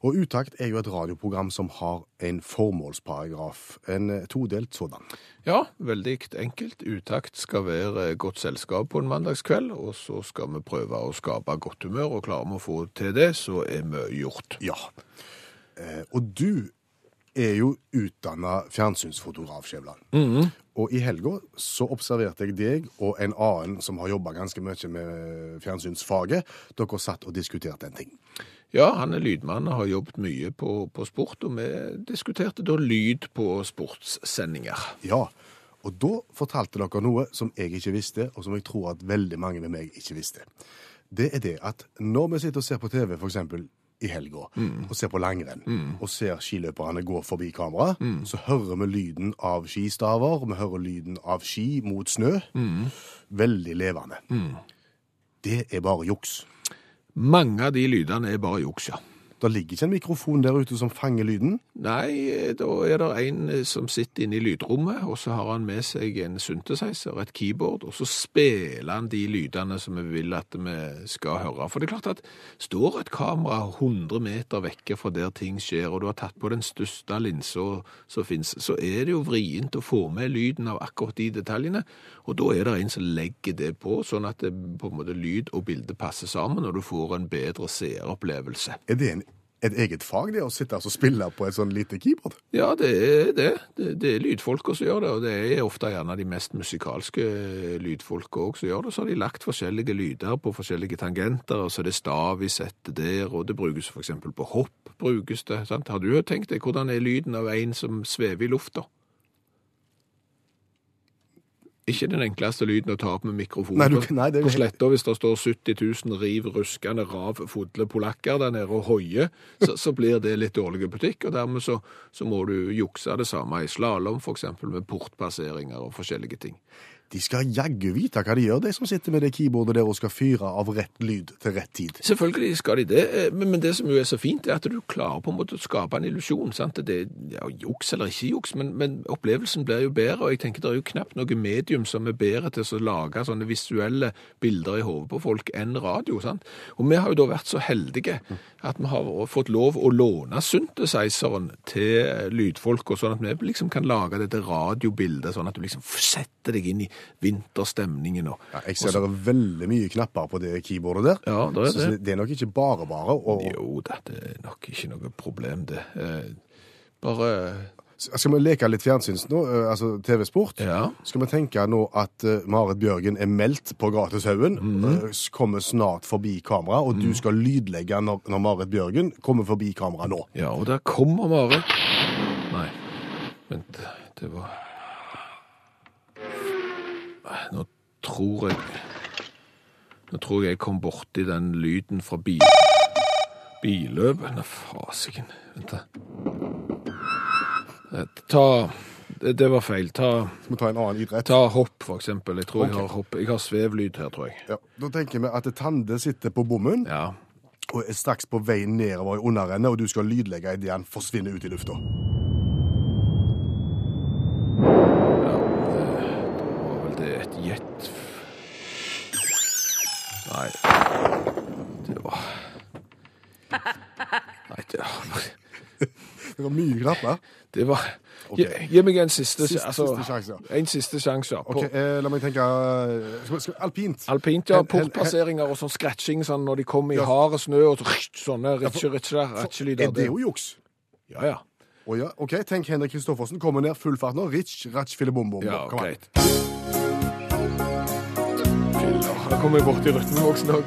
Og Utakt er jo et radioprogram som har en formålsparagraf. En eh, todelt sådan. Ja, veldig enkelt. Utakt skal være godt selskap på en mandagskveld, og så skal vi prøve å skape godt humør, og klarer vi å få til det, så er mye gjort. Ja. Eh, og du er jo utdanna fjernsynsfotograf, Skjævland. Og i helga så observerte jeg deg og en annen som har jobba ganske mye med fjernsynsfaget. Dere satt og diskuterte en ting. Ja, han er lydmann og har jobbet mye på, på sport, og vi diskuterte da lyd på sportssendinger. Ja, og da fortalte dere noe som jeg ikke visste, og som jeg tror at veldig mange med meg ikke visste. Det er det at når vi sitter og ser på TV, eksempel i helga, og ser på langrenn, og ser skiløperne gå forbi kamera, så hører vi lyden av skistaver, vi hører lyden av ski mot snø. Veldig levende. Det er bare juks. Mange av de lydene er bare juks, ja. Det ligger ikke en mikrofon der ute som fanger lyden. Nei, da er det en eh, som sitter inne i lydrommet, og så har han med seg en synthesizer, et keyboard, og så spiller han de lydene som vi vil at vi skal høre. For det er klart at står et kamera 100 meter vekke fra der ting skjer, og du har tatt på den største linsa som fins, så er det jo vrient å få med lyden av akkurat de detaljene, og da er det en som legger det på, sånn at det, på en måte lyd og bilde passer sammen, og du får en bedre seeropplevelse. Er det en, et eget fag, det å sitte og spille på et sånn lite keyboard? Ja, det er det. Det, det er lydfolk som gjør det, og det er ofte gjerne de mest musikalske lydfolka òg som gjør det. Så har de lagt forskjellige lyder på forskjellige tangenter, og så er det stav i settet der, og det brukes f.eks. på hopp. brukes det, sant? Har du tenkt deg hvordan er lyden av en som svever i lufta? Ikke den enkleste lyden å ta opp med mikrofon Nei, du- nei, det på sletta hvis det står 70 000 riv ruskende rav fodle polakker der nede og hoier, så, så blir det litt dårlig butikk, og dermed så, så må du jukse det samme i slalåm, f.eks. med portpasseringer og forskjellige ting. De skal jaggu vite hva de gjør, de som sitter med det keyboardet der og skal fyre av rett lyd til rett tid. Selvfølgelig skal de det, eh, men, det som jo er så fint, er at du klarer på en måte å skape en illusjon. sant? Det er ja, juks eller ikke juks, men, men opplevelsen blir jo bedre, og jeg tenker det er jo knapt noe medium som er bedre til å lage sånne visuelle bilder i hodet på folk enn radio. sant? Og vi har jo da vært så heldige at vi har fått lov å låne synthesizeren til lydfolk, og sånn at vi liksom kan lage dette radiobildet, sånn at du liksom setter deg inn i vinterstemningen. Og, Ja, jeg ser det er veldig mye knapper på det keyboardet der. Ja, det er Så det. det er nok ikke bare bare. Og, Jo det er nok ikke noe problem, det. Eh, Bare skal vi leke litt fjernsyns nå, eh, altså TV-sport? Ja. Skal vi tenke nå at eh, Marit Bjørgen er meldt på Gratishaugen, mm. kommer snart forbi kamera, og du skal lydlegge når, når Marit Bjørgen kommer forbi kamera nå. Ja, og der kommer Marit. Nei, vent, det var Nå tror jeg Nå tror jeg jeg kom borti den lyden fra bil... billøpet. Nei, fasiken. Vent, da. Eh, Ta det, det var feil. Ta, Skal vi ta en annen idrett? ta hopp, for eksempel. Jeg tror jeg har hopp. Jeg har svevlyd her, tror jeg. Ja. Da tenker vi at Tande sitter på bommen Ja. og er straks på vei nedover i underrennet, og du skal lydlegge idet han forsvinner ut i lufta. var vel det et jet... Nei, det var... Nei, det var... Det var mye knapper. Det var... Ok. Gi, gi meg en siste, Siste- altså, siste sjanse, En siste sjanse. ja. På Ok, eh, La meg tenke eh, skal, skal, Alpint. Alpint, ja. Hel- hel- Portpasseringer og sånn scratching sånn når de kommer i Ja. hard snø og så, sånne ritsje-ritsje-lyder. Er det jo juks? Ja, ja. Å ja, ok, Tenk Henrik Kristoffersen kommer ned full fart nå. Rich, ratch, filibom-bom. Ja, Kom an. greit. Kommer jeg bort i rytmeboksen òg.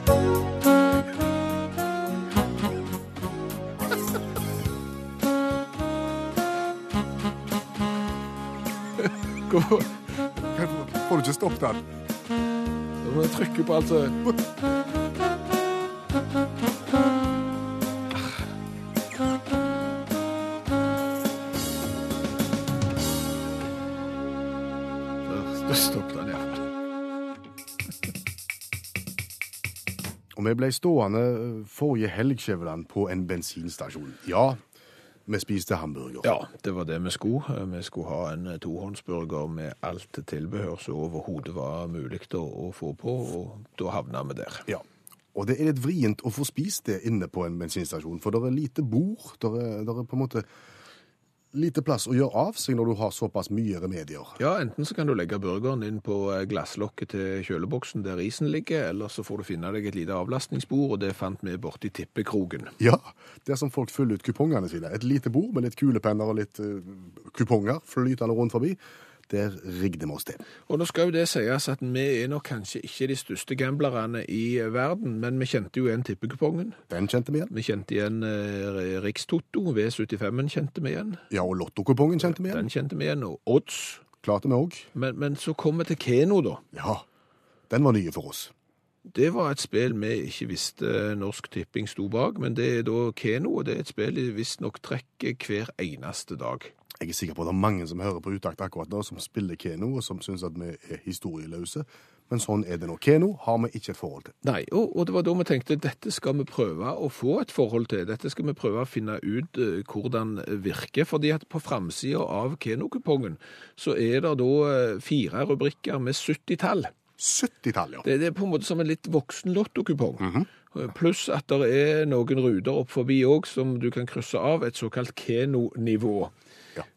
Får du ikke stoppet den? Du må trykke på alt så vi ble stående eh, forrige helg, Skjæveland, på en bensinstasjon. Ja, vi spiste hamburger. Ja, det var det vi skulle. Eh, Vi skulle ha en eh, tohåndsburger med alt tilbehør som overhodet var mulig å få på, og da havna vi der. Ja. Og det er litt vrient å få spist det inne på en bensinstasjon, for det er lite bord, det er, det er på en måte lite plass å gjøre av seg når du har såpass mye remedier. Ja, enten så kan du legge burgeren inn på eh, glasslokket til kjøleboksen der isen ligger, eller så får du finne deg et lite avlastningsbord, og det fant vi borti tippekroken. Ja, der som folk fyller ut kupongene sine. Et lite bord med litt kulepenner og litt uh, kuponger flytende rundt forbi. Der rigde vi oss til. Og nå skal jo det sies at vi er nok kanskje ikke de største gamblerne i verden, men vi kjente jo igjen tippekupongen. Den kjente vi igjen. Vi kjente igjen eh, Rikstoto, V75-en kjente vi igjen. Ja, og lottokupongen kjente vi igjen. Den kjente vi igjen, og Odds. Klarte vi òg. Men, men så kom vi til Keno, da. Ja, den var nye for oss. Det var et spill vi ikke visste Norsk Tipping sto bak, men det er da Keno, og det er et spill de visstnok trekker hver eneste dag. Jeg er sikker på at det er mange som hører på utakt akkurat nå, som spiller Keno, og som syns at vi er historieløse. Men sånn er det nå. Keno har vi ikke et forhold til. Nei, og, og det var da vi tenkte dette skal vi prøve å få et forhold til. Dette skal vi prøve å finne ut uh, hvordan virker. fordi at på framsida av Keno-kupongen så er det da uh, fire rubrikker med 70-tall. 70-tall, ja. Det, det er på en måte som en litt voksen lottokupong. Pluss at det er noen ruter opp forbi òg som du kan krysse av, et såkalt Keno-nivå.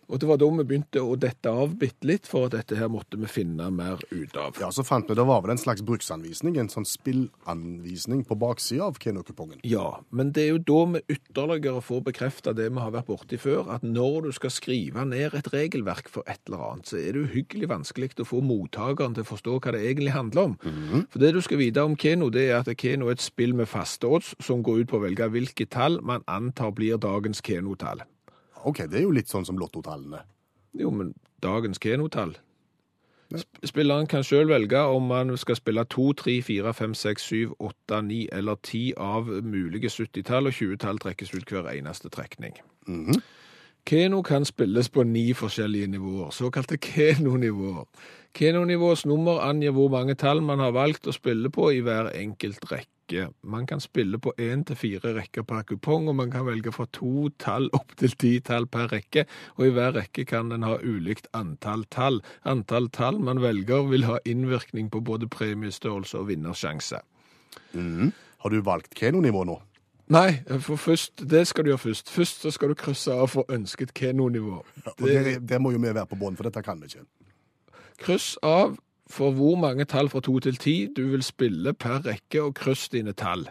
Og det var da vi begynte å dette av bitte litt, for at dette her måtte vi finne mer ut av. Ja, så fant vi det var vel en slags bruksanvisning, en sånn spillanvisning på baksida av Keno-kupongen. Ja, men det er jo da vi ytterligere får bekrefta det vi har vært borti før, at når du skal skrive ned et regelverk for et eller annet, så er det uhyggelig vanskelig å få mottakeren til å forstå hva det egentlig handler om. For det du skal vite om Keno, det er at Keno er et spill med faste odds som går ut på å velge hvilke tall man antar blir dagens Keno-tall. OK, det er jo litt sånn som lottotallene. Jo, men dagens Keno-tall Spilleren kan sjøl velge om man skal spille 2, 3, 4, 5, 6, 7, 8, 9 eller 10 av mulige 70-tall, og 20-tall trekkes ut hver eneste trekning. Keno kan spilles på ni forskjellige nivåer, såkalte Keno-nivåer. Keno-nivåets nummer angir hvor mange tall man har valgt å spille på i hver enkelt rekke. Man kan spille på én til fire rekker per kupong, og man kan velge fra to tall opp til ti tall per rekke, og i hver rekke kan den ha ulikt antall tall. Antall tall man velger vil ha innvirkning på både premiestørrelse og vinnersjanse. Har du valgt Keno-nivå nå? Nei, for først, det skal du gjøre først. Først så skal du krysse av for ønsket Keno-nivå. Og det, det må jo vi være på bånn, for dette kan vi ikke. Kryss av for hvor mange tall fra 2 til 10 du vil spille per rekke, og kryss dine tall.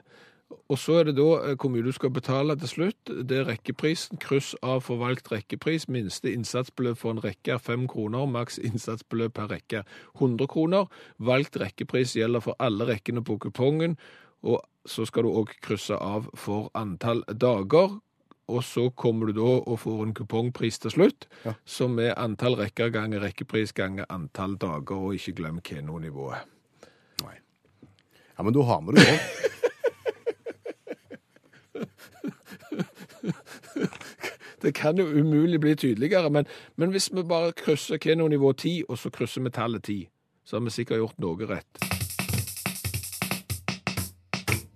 Og så er det da eh, hvor mye du skal betale til slutt. Det er rekkeprisen. Kryss av for valgt rekkepris. Minste innsatsbeløp for en rekke er 5 kroner. Maks innsatsbeløp per rekke er 100 kroner. Valgt rekkepris gjelder for alle rekkene på kupongen. Og så skal du òg krysse av for antall dager. Og så kommer du da og får en kupongpris til slutt, Ja. som er antall rekker ganger rekkepris ganger antall dager, og ikke glem Keno-nivået. Nei. Ja, men da har vi det jo. Det kan jo umulig bli tydeligere, men, men hvis vi bare krysser Keno-nivå 10, og så krysser vi tallet 10, så har vi sikkert gjort noe rett.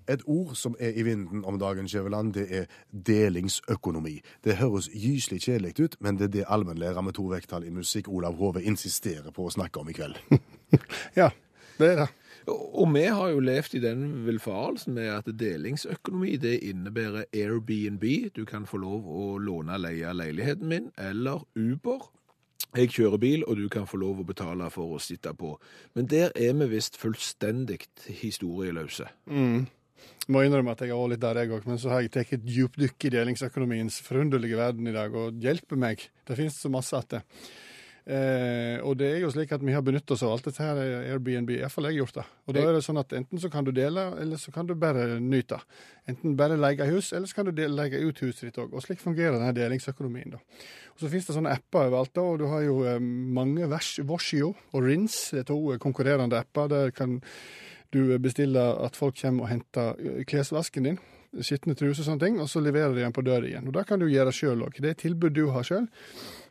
Et ord som er i vinden om dagen, Skjæveland, det er delingsøkonomi. Det høres gyselig kjedelig ut, men det er det allmennlærer med to vekttall i musikk Olav Hove insisterer på å snakke om i kveld. Ja, det er det. Og vi har jo levd i den villfarelsen med at delingsøkonomi det innebærer Airbnb. Du kan få lov å låne og leie leiligheten min, eller Uber. Jeg kjører bil, og du kan få lov å betale for å sitte på. Men der er vi visst fullstendig historieløse. Må innrømme at jeg er litt der, jeg òg. Men så har jeg tatt et dypdykk i delingsøkonomiens forunderlige verden i dag, og hjelper meg. Det finnes så masse at det. Eh, og det er jo slik at vi har benyttet oss av alt dette her Airbnb. Iallfall jeg har gjort det. Og da er det sånn at enten så kan du dele, eller så kan du bare nyte. Enten bare leie hus, eller så kan du leie ut huset ditt òg. Og slik fungerer denne delingsøkonomien, da. Og så finnes det sånne apper overalt, da, og du har jo eh, mange vers, Voshio og Rins. Det er to eh, konkurrerende apper. Der kan du bestiller at folk kommer og henter eh, klesvasken din, skitne truser og sånne ting, og så leverer de den på døra igjen. Og det kan du gjøre sjøl òg. Det er et tilbud du har sjøl.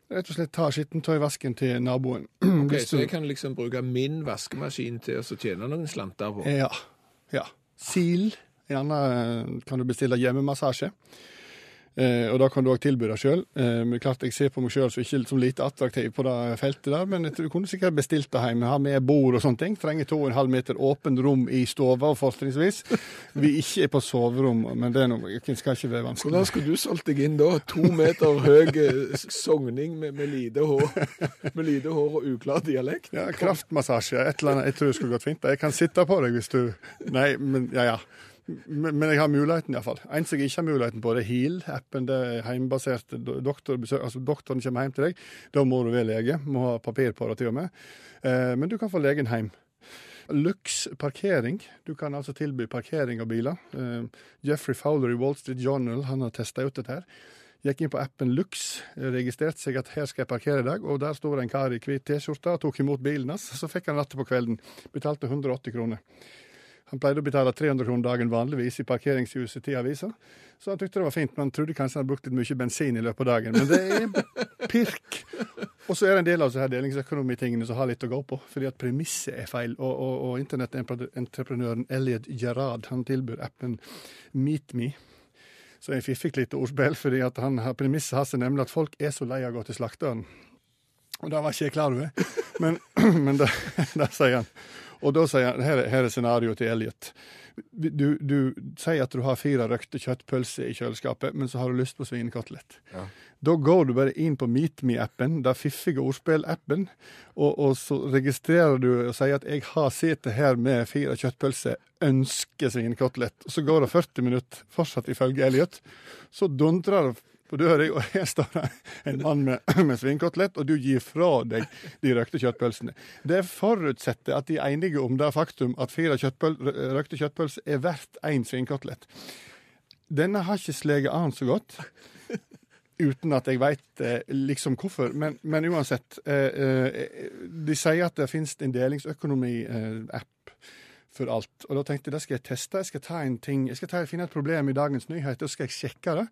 Rett og slett ta skittentøyvasken til naboen. Ok, Så jeg kan liksom bruke min vaskemaskin til å tjene noen slanter på? Ja. ja. Sil Gjerne kan du bestille hjemmemassasje. Eh, og da kan du òg tilby deg sjøl. Eh, men klart jeg ser på meg sjøl som som lite attraktiv på det feltet der, men du kunne sikkert bestilt det hjemme. Har med bord og sånne ting. Trenger 2,5 meter åpent rom i stua, fortrinnsvis. Vi ikke er på soverom, men det noe, skal ikke være vanskelig. Hvordan skulle du solgt deg inn da? To meter høy eh, sogning med, med, lite hår, med lite hår og uklar dialekt? Ja, Kraftmassasje, et eller annet. Jeg tror det skulle gått fint. Jeg kan sitte på deg hvis du Nei, men ja ja. Men, men jeg har muligheten, iallfall. En som jeg ikke har muligheten på, det er HEAL-appen. Det er hjemmebasert doktorbesøk. Altså doktoren kommer hjem til deg. Da må du være lege. Må ha papir på det til og med. Eh, men du kan få legen hjem. Lux parkering. Du kan altså tilby parkering av biler. Eh, Jeffrey Fowler i Wall Street Journal han har testa ut dette. her. Gikk inn på appen Lux, registrerte seg at her skal jeg parkere i dag, og der sto det en kar i hvit T-skjorte og tok imot bilen hans. Så fikk han rattet på kvelden. Betalte 180 kroner. Han pleide å betale 300 kroner dagen vanligvis i parkeringshuset til avisa, så han tykte det var fint, men han trodde kanskje han hadde brukt litt mye bensin i løpet av dagen. Men det er pirk. Og så er det en del av disse delingsøkonomitingene som har litt å gå på, fordi at premisset er feil. Og, og, og internettentreprenøren Elliot Gerard han tilbyr appen MeetMe. Så er en fiffig lite ordspill, fordi at har premisset hans er nemlig at folk er så lei av å gå til slakteren. Og det var ikke jeg klar over, men, men det, det sier han. Og da sier han, her, her er scenarioet til Elliot. Du, du, sier at du har fire røkte kjøttpølser i kjøleskapet, men så har du lyst på svinekotelett. Ja. Da går du bare inn på MeetMe-appen, den fiffige ordspill-appen, og, og, så registrerer du og sier at 'jeg har sittet her med fire kjøttpølser, ønsker svinekotelett'. Så går det 40 minutter, fortsatt ifølge Elliot. Så dundrer det på hører jo, her står en mann med, med svinkotelett, og du gir fra deg de røkte kjøttpølsene. Det forutsetter at de er enige om det faktum at fire kjøttpøl, røkte kjøttpølser er verdt én svinkotelett. Denne har ikke sleget an så godt. Uten at jeg veit eh, liksom hvorfor. Men, men uansett. Eh, eh, de sier at det finnes en delingsøkonomi-app for alt. Og da tenkte jeg det skal jeg teste. Jeg skal ta en ting, jeg skal ta, finne et problem i dagens nyheter, og skal jeg sjekke det.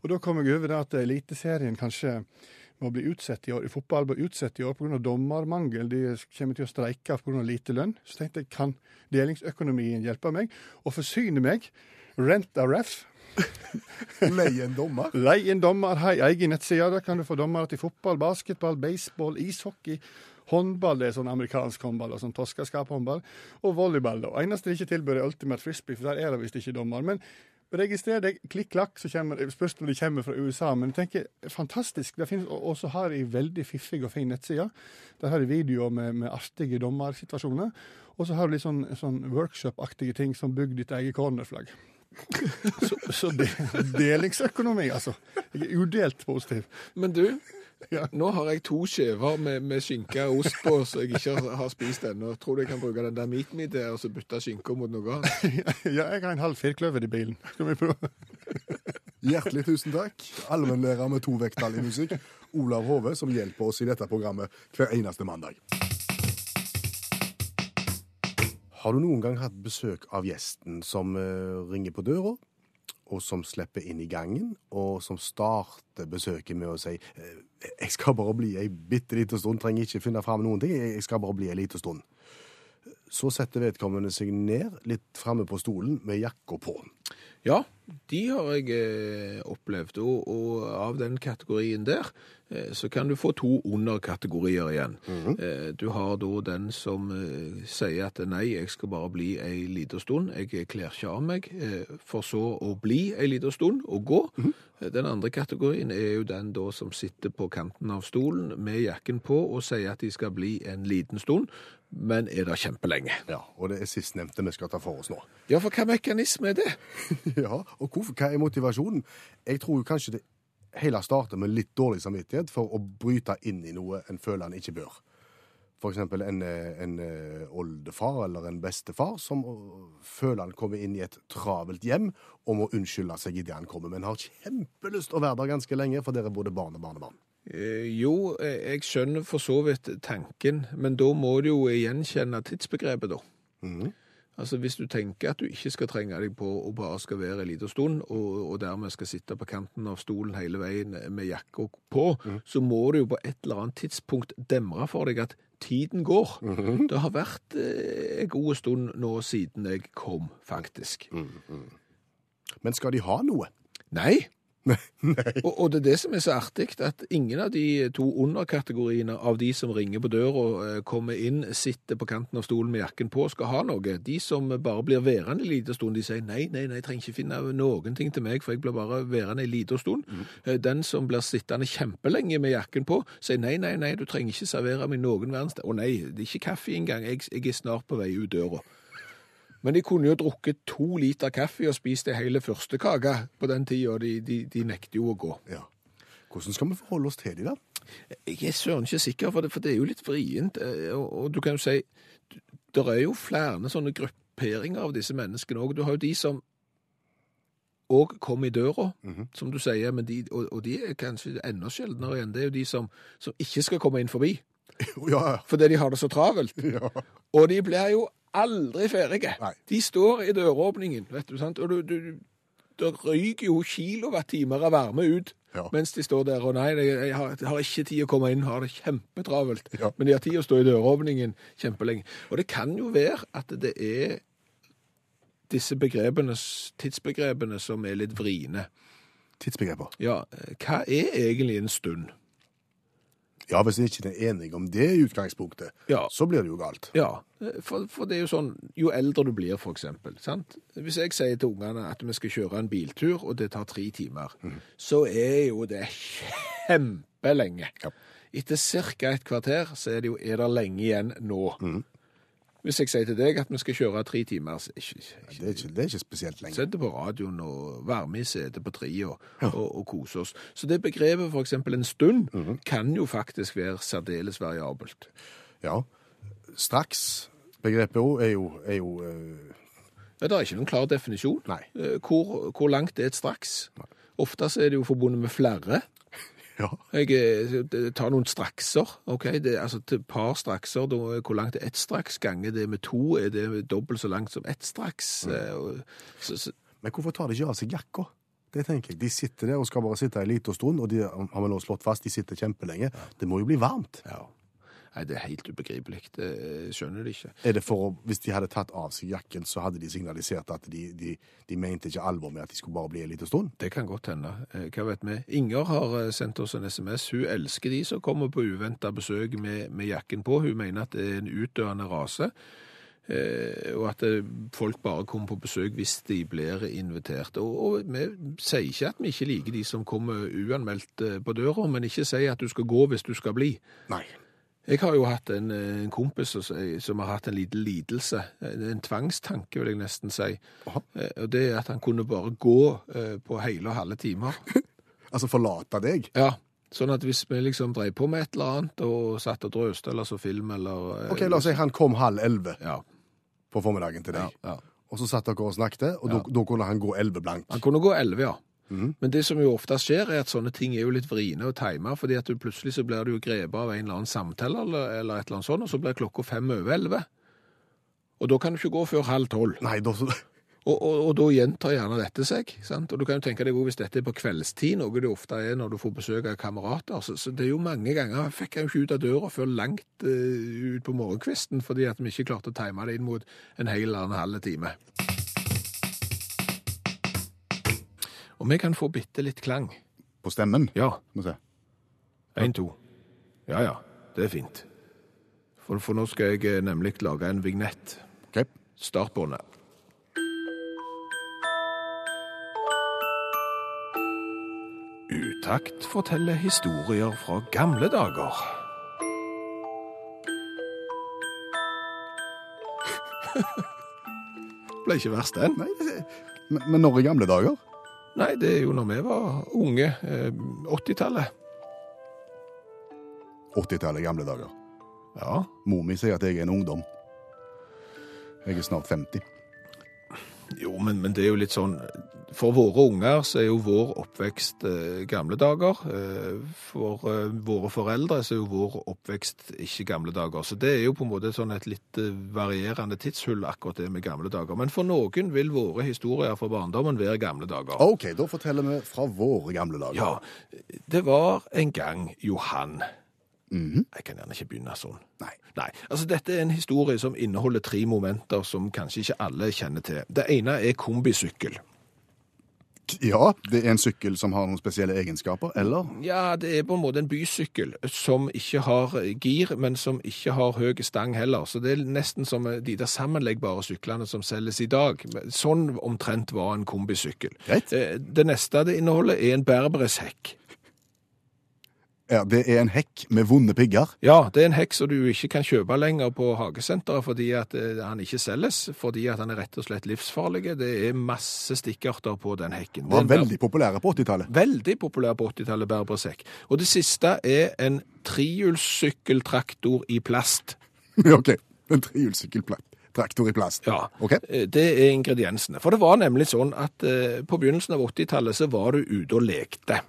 Og da kom jeg over det at Eliteserien kanskje må bli utsatt i år. I fotball blir utsatt i år pga. dommermangel. De kommer til å streike pga. lite lønn. Så tenkte jeg, kan delingsøkonomien hjelpe meg? Og forsyne meg. Rent a ref. Leie en dommer? Leie en dommer. Har egen nettside. Der kan du få dommere til fotball, basketball, baseball, ishockey. Håndball det er sånn amerikansk håndball, og sånn toskaskap-håndball. Og volleyball. da. Eneste de ikke tilbyr, er ultimate frisbee, for der er det visst ikke dommer. Men Registrer deg, klikk-klakk, så kommer, spørs om de kommer fra USA. Men jeg tenker, fantastisk. det finnes, Og så har de veldig fiffig og fin nettside. Der har de videoer med, med artige dommersituasjoner. Og så har du litt sånn, sånn workshop-aktige ting som bygg ditt eget cornerflagg. så, så de, delingsøkonomi, altså. Jeg er udelt positiv. Men du, ja. Nå har jeg to skjever med, med skinke og ost på som jeg ikke har spist ennå. Tror du jeg kan bruke den der meat me til og bytte skinka mot noe annet? ja, jeg har en halv firkløver i bilen. Skal vi prøve? Hjertelig tusen takk, allmennlærer med to vekttall i musikk, Olav Hove, som hjelper oss i dette programmet hver eneste mandag. Har du noen gang hatt besøk av gjesten som uh, ringer på døra, og som slipper inn i gangen, og som starter besøket med å si eh, 'Jeg skal bare bli ei bitte lita stund, trenger ikke finne fram noen ting, jeg skal bare bli ei lita stund'. Så setter vedkommende seg ned litt framme på stolen med jakka på. Ja, de har jeg eh, opplevd, og, og, av den kategorien der eh, så kan du få to underkategorier igjen. Mm -hmm. du har da den som sier at nei, jeg skal bare bli ei lita stund, jeg kler ikke av meg, for så å bli ei lita stund og gå. Mm -hmm. Den andre kategorien er jo den da som sitter på kanten av stolen med jakken på og sier at de skal bli en liten stund, men er der kjempelenge. Ja, Og det er sistnevnte vi skal ta for oss nå. Ja, for hva mekanisme er det? ja, og hvorfor, hva er motivasjonen? Jeg tror kanskje det hele starter med litt dårlig samvittighet for å bryte inn i noe en føler en ikke bør. F.eks. En, en eh, oldefar eller en bestefar som føler han kommer inn i et travelt hjem og må unnskylde seg idet han kommer, men har kjempelyst å være der ganske lenge, for dere er både barn og barnebarn. Eh, jo, eh, jeg skjønner for så vidt tanken, men da må du jo gjenkjenne tidsbegrepet, da. Mm. Altså Hvis du tenker at du ikke skal trenge deg på og bare skal være en liten stund, og, og dermed skal sitte på kanten av stolen hele veien med jakka på, så må du jo på et eller annet tidspunkt demre for deg at tiden går. Det har vært eh, en god stund nå siden jeg kom, faktisk. Men skal de ha noe? Nei. Og, og det er det som er så artig, at ingen av de to underkategoriene av de som ringer på døra, eh, kommer inn, sitter på kanten av stolen med jakken på, skal ha noe. De som bare blir værende en liten stund, de sier nei, nei, nei, jeg trenger ikke finne noen ting til meg, for jeg blir bare værende en liten stund. Mm. Den som blir sittende kjempelenge med jakken på, sier nei, nei, nei, du trenger ikke servere meg noen verdens Å nei, det er ikke kaffe engang, jeg, jeg er snart på vei ut døra. Men de kunne jo drukket to liter kaffe og spist ei hele første kake på den tida, de, de, de nekter jo å gå. Ja. Hvordan skal vi forholde oss til de da? Jeg er søren ikke sikker, for det, for det er jo litt vrient. eh, Og, og du kan jo si Det er jo flere sånne grupperinger av disse menneskene òg. Du har jo de som òg kom i døra, som du sier, men de, og, og de er kanskje enda sjeldnere igjen. Det er jo de som, som ikke skal komme inn forbi, ja, fordi de har det så travelt. ja. Og de blir jo aldri ferdige. De står i døråpningen, vet du, sant? og du, du, det ryker jo kilowattimer av varme ut Ja. mens de står der og nei, jeg, har, jeg har ikke tid å komme inn, har det kjempetravelt. Ja. Men de har tid å stå i døråpningen kjempelenge. Og det kan jo være at det er disse begrepene, tidsbegrepene som er litt vriene. Tidsbegreper. Ja, hva er egentlig en stund? Ja, hvis vi ikke er enige om det i utgangspunktet, Ja. så blir det jo galt. Ja, for, for det er jo sånn, jo eldre du blir for eksempel, sant? Hvis jeg sier til ungene at vi skal kjøre en biltur, og det tar tre timer, så er jo det kjempelenge. Ja. Etter cirka et kvarter, så er det jo, er det lenge igjen nå. Hvis jeg sier til deg at vi skal kjøre tre timer, så ikke, ikke, Det er ikke, det er ikke spesielt lenge. Sett det på radioen og varme i setet på treet og, og, og kose oss. Så det begrepet eksempel en stund kan jo faktisk være særdeles variabelt. Ja. Straks begrepet òg er jo, er jo eh, Ja, det er ikke noen klar definisjon. Nei. Eh, Hvor, hvor langt er et straks? Ofte så er det jo forbundet med flere. Ja. Jeg eh, tar noen strakser. ok? Det, altså et par strakser, da, hvor langt er ett straks? Ganger det med to, er det dobbelt så langt som ett straks? Mm. og- Så, så, Men hvorfor tar de ikke av seg jakka? Det tenker jeg. De sitter der og skal bare sitte en liten stund, og de har vi nå slått fast, de sitter kjempelenge. Det må jo bli varmt. ja. Nei, det er helt ubegripelig. Det jeg skjønner det ikke. Er det for å, Hvis de hadde tatt av seg jakken, så hadde de signalisert at de, de, de mente ikke alvor med at de skulle bare bli en liten stund? Det kan godt hende. Eh, Hva vet vi? Inger har eh, sendt oss en SMS. Hun elsker de som kommer på uventa besøk med, med jakken på. Hun mener at det er en utdøende rase. Eh, og at eh, folk bare kommer på besøk hvis de blir invitert. Og, vi sier ikke at vi ikke liker de som kommer uanmeldt eh, på døra, men ikke si at du skal gå hvis du skal bli. Nei. Jeg har jo hatt en, eh, en kompis som har hatt en liten lidelse, en, en tvangstanke vil jeg nesten si. Aha. Eh, Og det er at han kunne bare gå eh, på hele og halve timer. Altså forlate deg? Ja, sånn at hvis vi liksom drev på med et eller annet og satt og drøste eller så film eller... Ok, La oss si han kom halv elleve Ja, på formiddagen til deg, ja. og så satt dere og snakket, og da- kunne han gå elleve blank. Han kunne gå 11, ja. Mhm. Men det som jo ofte skjer, er at sånne ting er jo litt vriene og time, fordi at du plutselig så blir du jo grepet av en eller annen samtale eller, eller et eller annet sånt, og så blir klokka fem over 11. Og da kan du ikke gå før halv tolv. Nei, da, Og, og, og da gjentar gjerne dette seg. sant? Og du kan jo tenke deg også hvis dette er på kveldstid, noe det ofte er når du får besøk av kamerater. Så, så det er jo mange ganger jeg fikk jeg jo ikke ut av døra før langt uh, ut på morgenkvisten, fordi at vi ikke klarte å time det inn mot en hel eller annen halv time. Og vi kan få bitte litt klang. på stemmen. Ja, Må se. én, to. Ja ja, det er fint. For, for nå skal jeg eh, nemlig lage en vignett. Ok. Startbåndet. Utakt forteller historier fra gamle dager. Ble ikke verst, den. Men, men når i gamle dager? Nei, det er jo når vi var unge. eh, 80-tallet. 80-tallet, gamle dager. Ja. Mor mi sier at jeg er en ungdom. Jeg er snart 50. Jo, men, men det er jo litt sånn For våre unger så er jo vår oppvekst eh, gamle dager. Eh, for eh, våre foreldre så er jo vår oppvekst ikke gamle dager. Så det er jo på en måte sånn et litt eh, varierende tidshull, akkurat det med gamle dager. Men for noen vil våre historier fra barndommen være gamle dager. OK, da forteller vi fra våre gamle dager. Ja, det var en gang Johan. Jeg kan gjerne ikke begynne sånn. Nei. Nei, altså Dette er en historie som inneholder tre momenter som kanskje ikke alle kjenner til. Det ene er kombisykkel. Ja, det er en sykkel som har noen spesielle egenskaper, eller? Ja, det er på en måte en bysykkel som ikke har gir, men som ikke har høy stang heller. Så det er nesten som de der sammenleggbare syklene som selges i dag. Sånn omtrent var en kombisykkel. Greit. Eh, Det neste det inneholder er en berbereshekk. Ja, Det er en hekk med vonde pigger. Ja, det er en hekk som du ikke kan kjøpe lenger på hagesenteret fordi at eh, han ikke selges, fordi at han er rett og slett livsfarlig. Det er masse stikkarter på den hekken. Er Var veldig populære på 80-tallet. Veldig populær på 80-tallet, berbersekk. Og det siste er en trihjulssykkeltraktor i plast. OK. En trehjulssykkeltraktor i plast. Ja, OK. eh, det er ingrediensene. For det var nemlig sånn at eh, på begynnelsen av 80-tallet så var du ute og lekte.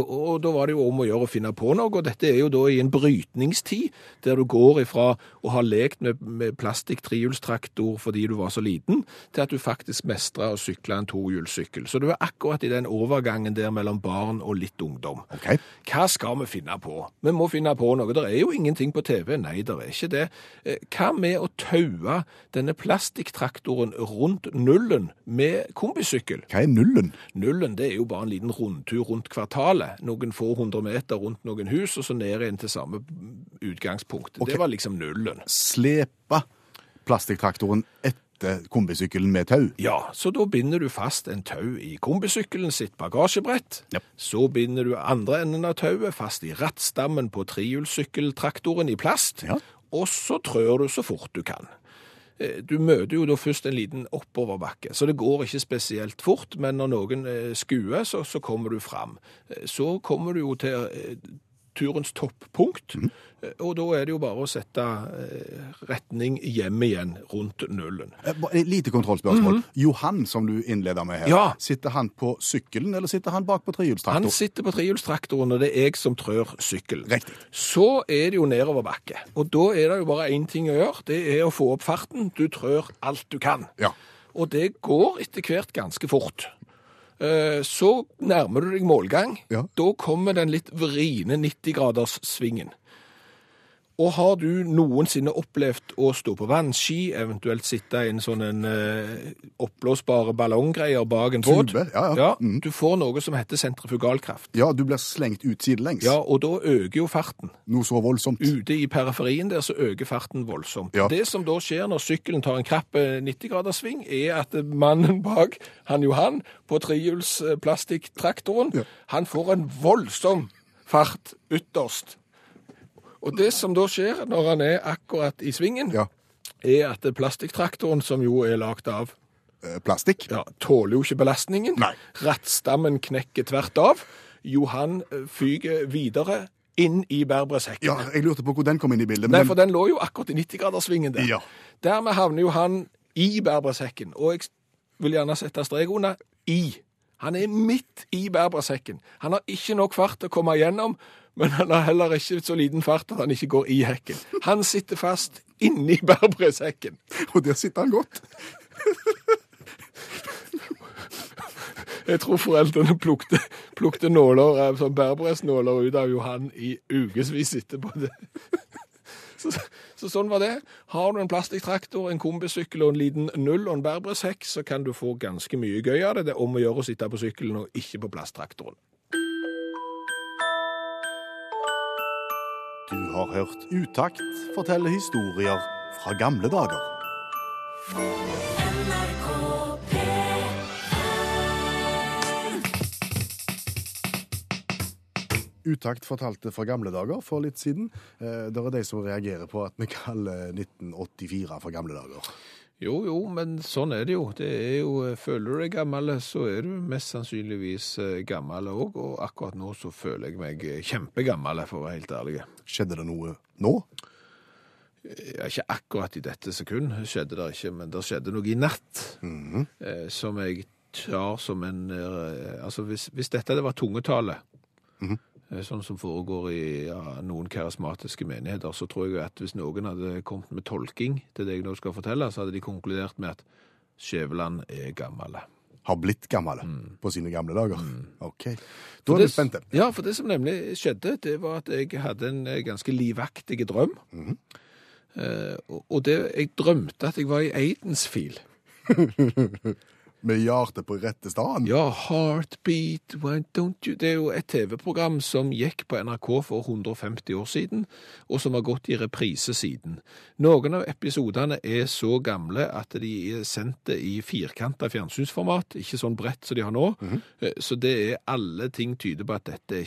Og, og da var det jo om å gjøre å finne på noe, og dette er jo da i en brytningstid, der du går ifra å ha lekt med, med plastikk trehjulstraktor fordi du var så liten, til at du faktisk mestra å sykle en tohjulssykkel. Så du er akkurat i den overgangen der mellom barn og litt ungdom. Ok. Hva skal vi finne på? Vi må finne på noe. Det er jo ingenting på TV. Nei, det er ikke det. Eh, Hva med å taue denne plastikktraktoren rundt nullen med kombisykkel? Hva er nullen? Nullen det er jo bare en liten rundtur rundt kvartalet. Noen få hundre meter rundt noen hus, og så ned igjen til samme utgangspunkt. Ok. Det var liksom nullen. Slepe plastikktraktoren etter kombisykkelen med tau. Ja, så da binder du fast en tau i kombisykkelen sitt bagasjebrett. Japp. Så binder du andre enden av tauet fast i rattstammen på trehjulssykkeltraktoren i plast. Ja. Og så trør du så fort du kan. Eh, Du møter jo da først en liten oppoverbakke, så det går ikke spesielt fort, men når noen eh, skuer, så, så kommer du fram. Eh, Så kommer du jo til turens toppunkt, Mm. og da er det jo bare å sette eh, retning hjem igjen rundt nullen. Eh, Et lite kontrollspørsmål. Johan, som du innleder med her, Ja. sitter han på sykkelen, eller sitter han bak på Han sitter på trehjulstraktoren, og det er jeg som trør sykkelen. Riktig. Så er det jo nedoverbakke, og da er det jo bare én ting å gjøre, det er å få opp farten. Du trør alt du kan. Ja. Og det går etter hvert ganske fort. Eh, Så nærmer du deg målgang. Ja. Da kommer den litt vriene 90-graders-svingen. Og har du noensinne opplevd å stå på vannski, eventuelt sitte i en sånn en, eh, oppblåsbare ballonggreier bak en båt? Tube, ja, ja. Mm. Du får noe som heter sentrifugalkraft. Ja, du blir slengt ut sidelengs. Ja, og da øker jo farten. Noe så voldsomt. Ute i periferien der så øker farten voldsomt. Ja. Det som da skjer når sykkelen tar en krapp eh, 90-graderssving, er at mannen bak, han Johan, på trehjuls eh, plastikktraktoren, Ja. han får en voldsom fart ytterst. Og det som da skjer når han er akkurat i svingen, Ja. er at plastikktraktoren, som jo er lagd av Eh, Plastikk. ja, tåler jo ikke belastningen. Nei. Rattstammen knekker tvert av. Johan eh, fyger videre inn i berbersekken. Ja, jeg lurte på hvor den kom inn i bildet. Nei, Men for den lå jo akkurat i 90-graderssvingen der. Ja. Dermed havner jo han i berbersekken, og jeg vil gjerne sette strek under i. Han er midt i berbersekken. Han har ikke nok fart til å komme gjennom, men han har heller ikke så liten fart at han ikke går i hekken. Han sitter fast inni berbersekken. og der sitter han godt. Jeg tror foreldrene plukte, plukte nåler, sånn bærbresnåler ut av Johan i ukevis etterpå. Så, så sånn var det. Har du en plastikktraktor, en kombisykkel og en liten null og en bærbreshekk, så kan du få ganske mye gøy av det. Det er om å gjøre å sitte på sykkelen og ikke på plasttraktoren. Du har hørt Utakt fortelle historier fra gamle dager. Utakt fortalte fra gamle dager for litt siden. Eh, Det er de som reagerer på at vi kaller 1984 for gamle dager. Jo, jo, men sånn er det jo. Det er jo eh, føler du deg gammel, så er du mest sannsynligvis eh, gammel òg. Og akkurat nå så føler jeg meg eh, kjempegammel, for å være helt ærlig. Skjedde det noe nå? ja, Ikke akkurat i dette sekund skjedde det ikke, men det skjedde noe i natt Mhm. eh, som jeg tar som en eh, Altså, hvis, hvis dette var tungetale, mm eh, sånn som foregår i ja, noen karismatiske menigheter, så tror jeg at hvis noen hadde kommet med tolking til det jeg nå skal fortelle, så hadde de konkludert med at Skjæveland er gammel. Har blitt gammel på sine gamle dager. OK. Da er vi spente. Ja, for det som nemlig skjedde, det var at jeg hadde en eh, ganske livaktig drøm. Eh, og- det, jeg drømte at jeg var i Aidensfield. Med hjertet på rette staden. Ja, Heartbeat, why don't you Det er jo et TV-program som gikk på NRK for 150 år siden, og som har gått i reprise siden. Noen av episodene er så gamle at de er sendt i firkanta fjernsynsformat, ikke sånn bredt som de har nå. Eh, Så det er alle ting tyder på at dette er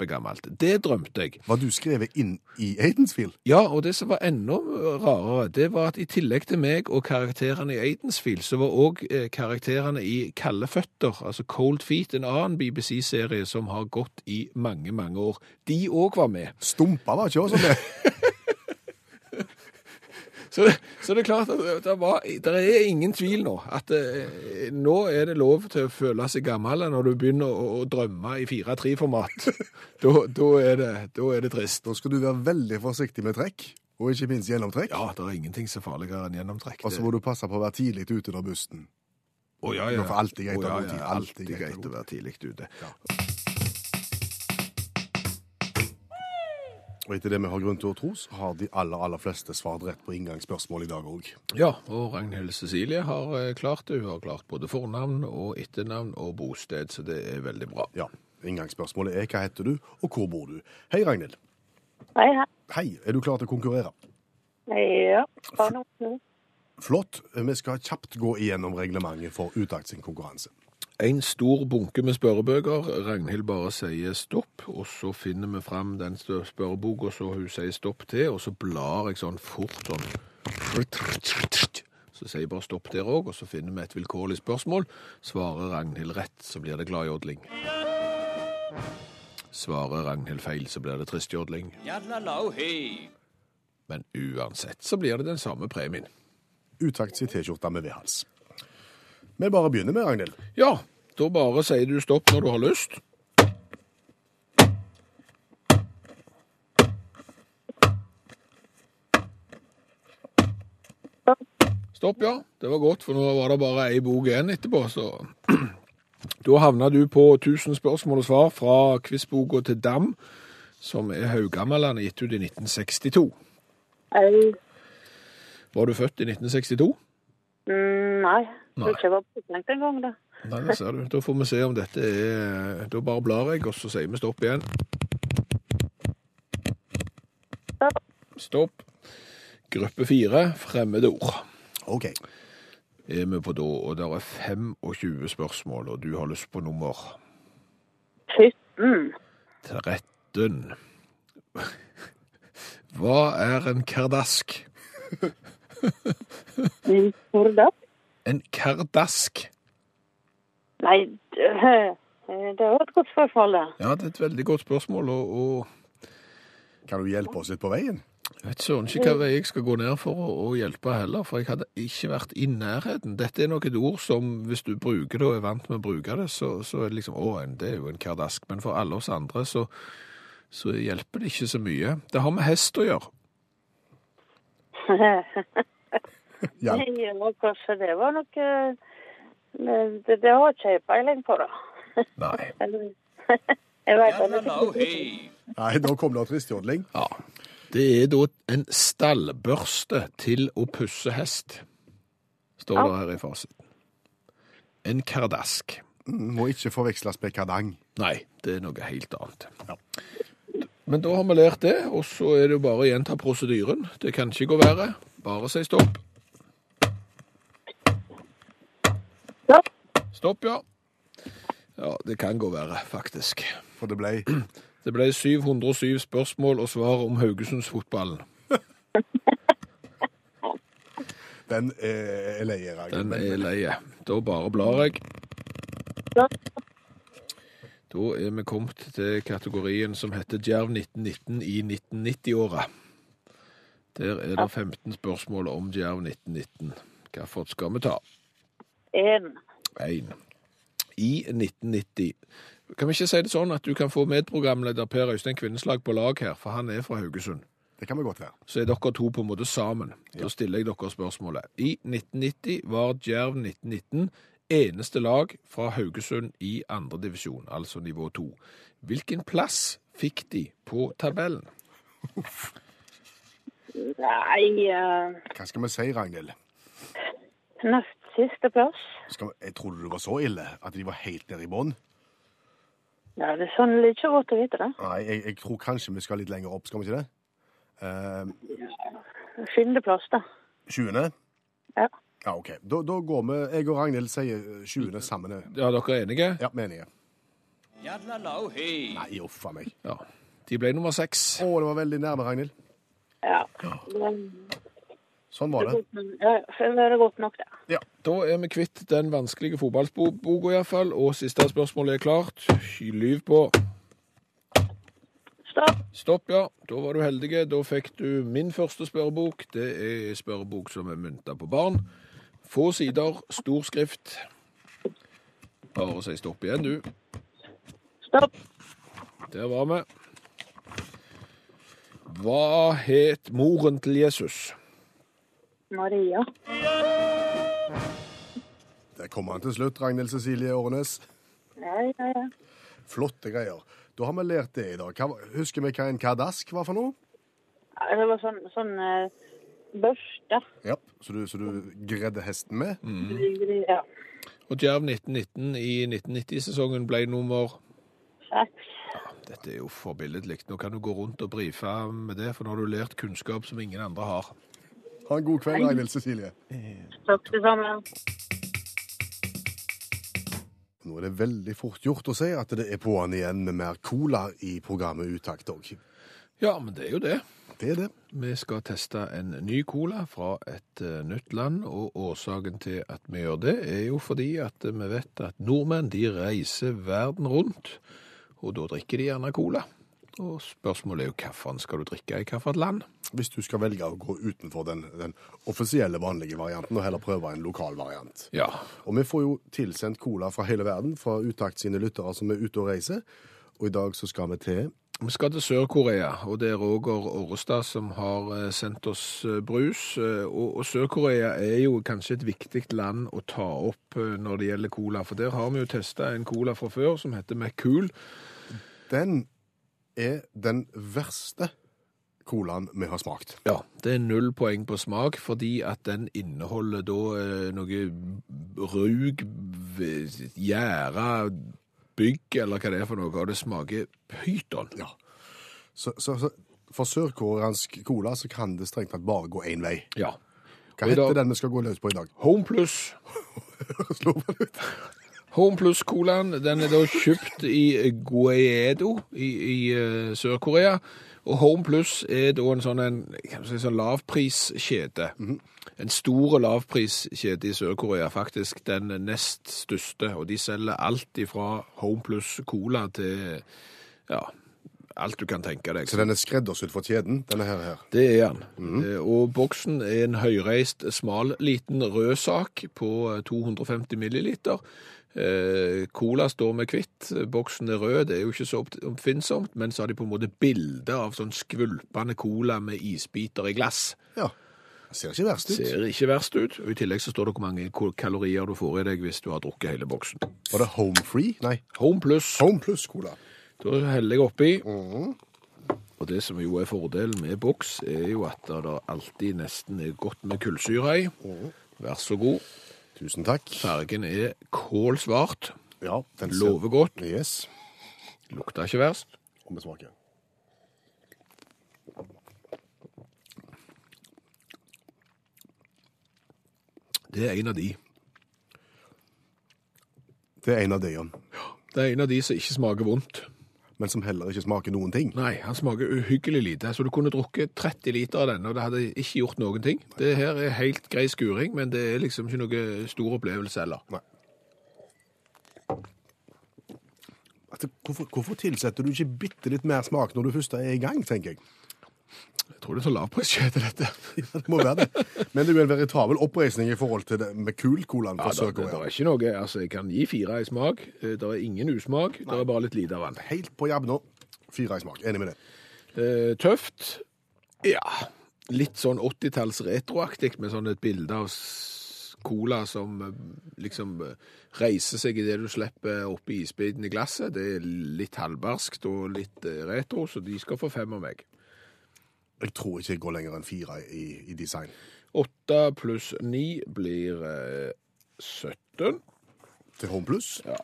kjempegammelt. Det drømte jeg. Var du skrevet inn i Aidensfield? Ja, og det som var enda rarere, det var at i tillegg til meg og karakterene i Aidensfield, så var òg eh, karakterene i Kalde føtter, altså Cold Feet, en annen BBC-serie som har gått i mange, mange år. De òg var med. Stumpa var ikke også med. Så, så det er klart at det, var, det er ingen tvil nå at det, nå er det lov til å føle seg gammel når du begynner å, å drømme i 4-3-format. da, da, det- da er det trist. Da skal du være veldig forsiktig med trekk, og ikke minst gjennomtrekk. Ja, det er ingenting så farligere enn gjennomtrekk. Og så må du passe på å være tidlig ute under bussen. Å, ja, Det er alltid greit Å, være tidlig ja, Og etter det vi har grunn til å tro, så har de aller, aller fleste svart rett på inngangsspørsmål i dag òg. Ja, og Ragnhild Cecilie har eh, klart det. Hun har klart både fornavn og etternavn og bosted, så det er veldig bra. Ja. Inngangsspørsmålet er hva heter du, og hvor bor du? Hei, Ragnhild. Hei, hei. Hei, er du klar til å konkurrere? Ja, bare noe. Flott. Vi skal kjapt gå igjennom reglementet for Utakt sin konkurranse. En stor bunke med spørrebøker. Ragnhild bare sier stopp, og så finner vi fram den spørreboka så hun sier stopp til, og så blar jeg sånn fort sånn. Så sier jeg bare stopp der òg, og så finner vi et vilkårlig spørsmål. Svarer Ragnhild rett, så blir det gladjodling. Svarer Ragnhild feil, så blir det tristjodling. Men uansett så blir det den samme premien. Utakts i T-skjorta med V-hals. Vi bare begynner med, Ragnhild. Ja, da bare sier du stopp når du har lyst. Stopp, ja. Det var godt, for nå var det bare ei bok igjen etterpå, så Da havna du på 1000 spørsmål og svar fra quizboka til Dam, som er Haugameland, gitt ut i 1962. Hei. Var du født i 1962? Mm, nei, Nei. tror ikke jeg var påtenkt engang, da. Nei, det ser du. Da får vi se om dette er Da bare blar jeg, og så sier vi stopp igjen. Stopp. Stopp. Gruppe fire, fremmede ord. OK. Er vi på da, og det er 25 spørsmål, og du har lyst på nummer 17. 13. Hva er en kardask? En da? En kardask? Nei, det, det var et godt spørsmål, det. Ja, det er et veldig godt spørsmål, og, og Kan du hjelpe oss litt på veien? jeg vet søren ikke hva vei jeg skal gå ned for å, å hjelpe heller, for jeg hadde ikke vært i nærheten. Dette er nok et ord som, hvis du bruker det og er vant med å bruke det, så, så er det liksom, å, det er jo en kardask. Men for alle oss andre så, så hjelper det ikke så mye. Det har med hest å gjøre. Ja. Ja, kanskje det var noe men det, det har ikke jeg peiling på, da. Nei. Jeg vet ikke. Nei, nå kom det tristjodling. Ja. Det er da en stallbørste til å pusse hest, står det her i fasiten. En kardask. Må ikke forveksles med kardang. Nei, det er noe helt annet. Ja. Men da har vi lært det, og så er det jo bare å gjenta prosedyren. Det kan ikke gå verre. Bare si stopp. Stopp. Stopp, ja. Ja, det kan gå verre, faktisk. For det ble Det ble 707 spørsmål og svar om Haugesundsfotballen. Den er leie, Ragnhild. Den er leie. Da bare blar jeg. Da er vi kommet til kategorien som heter Djerv 1919 i 1990-åra. Der er det 15 spørsmål om Djerv 1919. Hvilket skal vi ta? En. 1. I 1990 Kan vi ikke si det sånn at du kan få medprogramleder Per Øystein Kvinneslag på lag her, for han er fra Haugesund. Det kan vi godt være. Så er dere to på en måte sammen. Da stiller jeg dere spørsmålet. I 1990 var Djerv 1919 eneste lag fra Haugesund i andre divisjon, altså nivå 2. Hvilken plass fikk de på tabellen? Nei, eh, Hva skal vi si, Ragnhild? nest siste plass. Skal jeg trodde det var så ille at de var helt nede i bånn. Ja, det er sannelig ikke godt å vite det. Nei, jeg, jeg tror kanskje vi skal litt lenger opp, skal vi ikke det? Uh, Sjuendeplass, da. 20. Ja. Ja, OK. Da, da går vi Jeg og Ragnhild sier 20. sammen. Ja, dere er enige? Ja, vi er enige. Nei, uff a meg. Ja. De ble nummer seks. Å, det var veldig nærme, Ragnhild. Ja. Men, Sånn var det. ja, så er det godt nok, det. Ja. Da er vi kvitt den vanskelige fotballboka iallfall, og siste spørsmål er klart. Lyv på. Stopp. Stopp, ja. Da var du heldig. Da fikk du min første spørrebok. Det er spørrebok som er mynta på barn. Få sider, stor skrift. Bare si stopp igjen, du. Stopp. Der var vi. Hva het moren til Jesus? Maria. Der kommer han til slutt, Ragnhild Cecilie Årenes. Ja, ja, ja. Flotte greier. Da har vi lært det i dag. Hva, husker vi hva en kadask var for noe? Ja, Det var sånn, sånn uh, børste. Ja. Så du, så du gredde hesten med? Ja. Og Djerv 1919 i 1990-sesongen ble nummer Seks. Dette er jo forbilledlig. Nå kan du gå rundt og brife med det, for nå har du lært kunnskap som ingen andre har. Ha en god kveld, Ragnhild Cecilie. Takk det samme. Nå er det veldig fort gjort å si at det er på'n igjen med mer cola i programmet Utakt òg. Ja, men det er jo det. Det er det. Vi skal teste en ny cola fra et eh, nytt land, og årsaken til at vi gjør det, er jo fordi at vi vet at nordmenn de reiser verden rundt, og da drikker de gjerne cola. Og spørsmålet er jo hvilken skal du drikke i hvilket land? Hvis du skal velge å gå utenfor den, den offisielle, vanlige varianten, og heller prøve en lokal variant. Ja, Og vi får jo tilsendt cola fra hele verden, fra Utakt sine lyttere som er ute og reiser. Og i dag så skal vi til vi skal til Sør-Korea, og det er Roger Orrestad som har eh, sendt oss eh, brus. Eh, Og, og Sør-Korea er jo kanskje et viktig land å ta opp når det gjelder cola, for der har vi jo testa en cola fra før som heter McCool. Den er den verste colaen vi har smakt. Ja, det er null poeng på smak, fordi at den inneholder da eh, noe rug, gjære, bygg, eller hva det er for noe, og det smaker pyton. Ja. Så, så, så for sørkoreansk cola så kan det strengt tatt bare gå én vei. Ja. Hva dag- heter den vi skal gå løs på i dag? Home Plus. Slå meg ut. Home Plus-colaen den er da kjøpt i Guedo i, i uh, Sør-Korea. Og Home Plus er da en sånn, en, si, sånn lavpriskjede. En stor lavpriskjede i Sør-Korea, faktisk den nest største. Og de selger alt fra Home Plus Cola til ja, alt du kan tenke deg. Så den er skreddersydd for kjeden, denne her. her. Det er den. Eh, Og boksen er en høyreist, smal, liten rød sak på eh, 250 milliliter. Eh, Cola står med hvitt, boksen er rød, det er jo ikke så oppfinnsomt, men så har de på en måte bilde av sånn skvulpende cola med isbiter i glass. Ja. Ser ikke verst ut. Ser ikke verst ut, og i tillegg så står det hvor mange kalorier du får i deg hvis du har drukket hele boksen. Var det Home Free? Nei, Home Plus, Home Plus Cola. da heller jeg oppi. Og det som jo er fordelen med boks, er jo at det alltid nesten er godt med kullsyre i. Vær så god. Tusen takk. Fargen er kålsvart. Ja, den ser- Lover godt. Yes. Lukter ikke verst. Og vi smaker. Det er en av de. Det er en av de, ja. Det er en av de som ikke smaker vondt. Men som heller ikke smaker noen ting. Nei, han smaker uhyggelig lite. Så du kunne drukket 30 liter av denne, og det hadde ikke gjort noen ting. Det her er helt grei skuring, men det er liksom ikke noe stor opplevelse heller. Nei. At hvorfor, hvorfor tilsetter du ikke bitte litt mer smak når du først er i gang, tenker jeg? Jeg tror det er så lavpriskjede, dette. Det må være det. Men det er jo en veritabel oppreisning i forhold til det med Kul-colaen fra det, det, det Sør-Korea. er ikke noe, altså Jeg kan gi fire i smak. Eh, Det er ingen usmak. Det er bare litt lite av den. Helt på jabb nå. Fire i smak. Enig med det. Eh, tøft. Ja. Litt sånn 80-talls retroaktig med sånn et bilde av cola som eh, liksom eh, reiser seg idet du slipper oppi isbiten i glasset. Det er litt halvbarskt og litt retro, så de skal få fem av meg. Jeg tror ikke jeg går lenger enn fire i, i design. Åtte pluss ni blir eh, 17. Til Home Plus. Ja.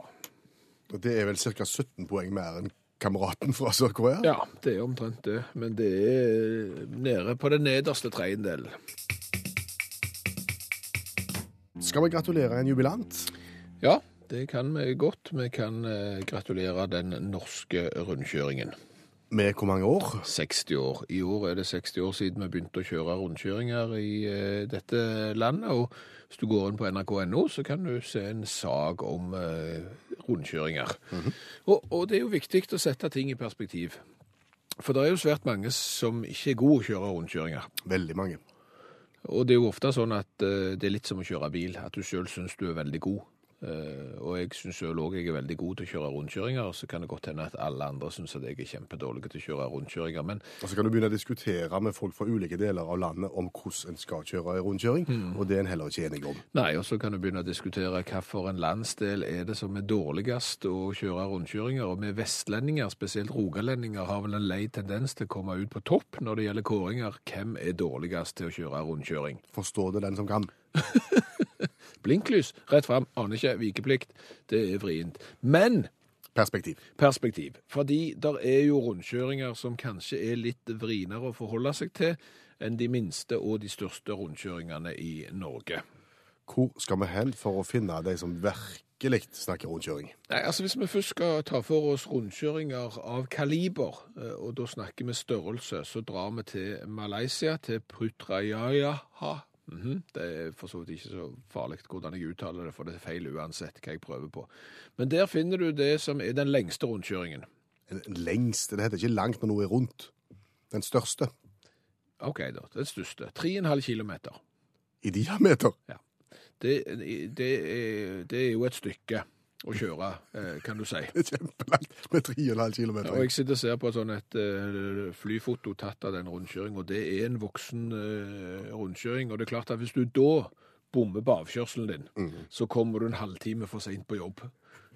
Og Det er vel ca. 17 poeng mer enn kameraten fra Sør-Korea. ja, det er omtrent det. Men det er nede på den nederste tredjedelen. Skal vi gratulere en jubilant? Ja, det kan vi godt. Vi kan eh, gratulere den norske rundkjøringen. Med hvor mange år? 60 år. I år er det 60 år siden vi begynte å kjøre rundkjøringer i eh, dette landet. Og hvis du går inn på nrk.no, så kan du se en sag om eh, rundkjøringer. og, og det er jo viktig å sette ting i perspektiv. For det er jo svært mange som ikke er gode å kjøre rundkjøringer. Veldig mange. Og det er jo ofte sånn at eh, det er litt som å kjøre bil, at du sjøl syns du er veldig god. Eh, og jeg syns sjøl òg jeg er veldig god til å kjøre rundkjøringer. Så kan det godt hende at alle andre syns at jeg er kjempedårlig til å kjøre rundkjøringer. Men Og så kan du begynne å diskutere med folk fra ulike deler av landet om hvordan en skal kjøre en rundkjøring, og det er en heller ikke enig om. nei, og så kan du begynne å diskutere hvilken landsdel er det som er dårligst å kjøre rundkjøringer. Og vi vestlendinger, spesielt rogalendinger, har vel en lei tendens til å komme ut på topp når det gjelder kåringer. Hvem er dårligst til å kjøre rundkjøring? Forstår det den som kan. Blinklys, rett fram, aner ikke, vikeplikt. Det er vrient. Men Perspektiv. perspektiv. Fordi der er jo rundkjøringer som kanskje er litt vrinere å forholde seg til enn de minste og de største rundkjøringene i Norge. Hvor skal vi hen for å finne de som virkelig snakker rundkjøring? Nei, altså Hvis vi først skal ta for oss rundkjøringer av kaliber, eh, og da snakker vi størrelse, så drar vi til Malaysia, til Putrajaya. -hmm. Det er for så vidt ikke så farlig hvordan jeg uttaler det, for det er feil uansett hva jeg prøver på. Men der finner du det som er den lengste rundkjøringen. Lengste, det heter ikke langt når noe er rundt. Den største. OK, da. Den største. 3,5 kilometer. I diameter. Det, det, er, det er jo et stykke å kjøre, eh, kan du si. Det er kjempelangt med 3,5 Og km. jeg sitter og ser på sånn et eh, flyfoto tatt av den rundkjøringen, og det er en voksen eh, rundkjøring. Og det er klart at hvis du da bommer på avkjørselen din, så kommer du en halvtime for sent på jobb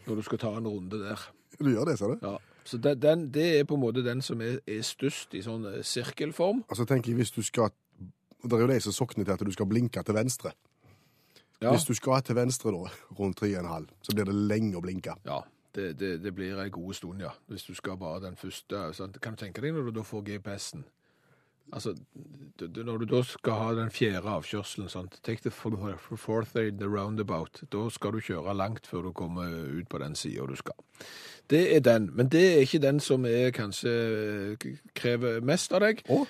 når du skal ta en runde der. Du gjør det, sa du? Ja. Så det, den, det er på en måte den som er, er størst i sånn sirkelform. Altså tenk, tenker jeg hvis du skal Det er jo de som sokner til at du skal blinke til venstre. Ja, Hvis du skal til venstre da, rundt 3,5, så blir det lenge å blinke. ja det, det, det blir ei god stund, ja. Hvis du skal bare den første. Sant? Kan du tenke deg når du da får GPS-en? Altså, når du da skal ha den fjerde avkjørselen, sant? take the fourth aid, the roundabout, da skal du kjøre langt før du kommer ut på den sida du skal. Det er den, men det er ikke den som er kanskje krever mest av deg. Oh.